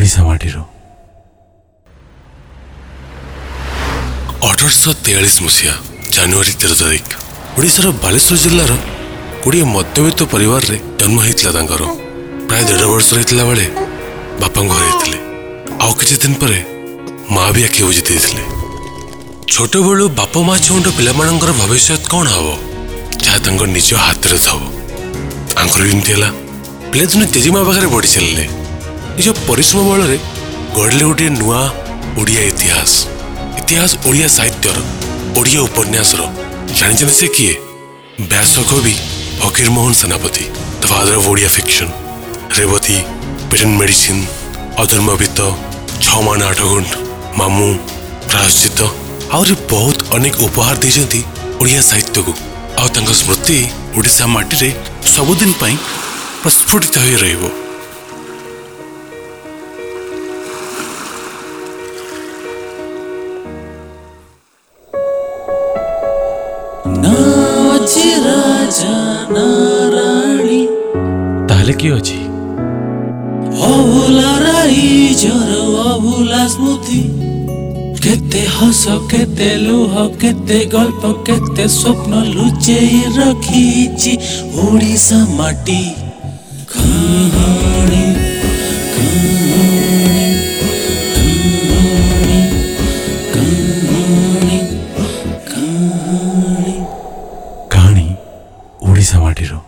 ଓଡ଼ିଶା ମାଟିର ଅଠରଶହ ତେୟାଳିଶ ମସିହା ଜାନୁଆରୀ ତେର ତାରିଖ ଓଡ଼ିଶାର ବାଲେଶ୍ୱର ଜିଲ୍ଲାର ଗୋଟିଏ ମଧ୍ୟବିତ୍ତ ପରିବାରରେ ଜନ୍ମ ହେଇଥିଲା ତାଙ୍କର ପ୍ରାୟ ଦେଢ଼ ବର୍ଷ ହେଇଥିଲା ବେଳେ ବାପାଙ୍କୁ ହରାଇଥିଲେ ଆଉ କିଛି ଦିନ ପରେ ମା ବି ଆଖି ବୁଜି ଦେଇଥିଲେ ଛୋଟବେଳୁ ବାପା ମା ଛୁଆଙ୍କ ପିଲାମାନଙ୍କର ଭବିଷ୍ୟତ କ'ଣ ହବ ଯାହା ତାଙ୍କ ନିଜ ହାତରେ ଥବ ତାଙ୍କର ଏମିତି ହେଲା ପିଲାଦିନେ ଜେଜେମା ପାଖରେ ବଢ଼ି ଚାଲିଲେ ନିଜ ପରିଶ୍ରମ ବଳରେ ଗଢ଼ିଲେ ଗୋଟିଏ ନୂଆ ଓଡ଼ିଆ ଇତିହାସ ଇତିହାସ ଓଡ଼ିଆ ସାହିତ୍ୟର ଓଡ଼ିଆ ଉପନ୍ୟାସର ଜାଣିଛନ୍ତି ସେ କିଏ ବ୍ୟାସ କବି Fakir Mohan Senapati the father of Odia fiction Rebati patent medicine ଅଧର୍ମବିତ ଛଅ ମାଣ ଆଠ ଗୁଣ୍ଠ ମାମୁଁ ପ୍ରାୟଶ୍ଚିତ ଆହୁରି ବହୁତ ଅନେକ ଉପହାର ଦେଇଛନ୍ତି ଓଡ଼ିଆ ସାହିତ୍ୟକୁ ଆଉ ତାଙ୍କ ସ୍ମୃତି ଓଡ଼ିଶା ମାଟିରେ ସବୁଦିନ ପାଇଁ ପ୍ରସ୍ଫୁଟିତ ହୋଇ ରହିବ ରାଜା ନା ରାଣୀ ତାହେଲେ କିଏ ଅଛି ଅଭୁଲା ରାଇଜର ଅଭୁଲା ସ୍ମୃତି କେତେ ହସ କେତେ ଲୁହ କେତେ ଗଳ୍ପ କେତେ ସ୍ୱପ୍ନ ଲୁଚେଇ ରଖିଛି ଓଡ଼ିଶା ମାଟି କାହାଣୀ କାହାଣୀ ಮೋಡಿಸ ಮಾಡಿರು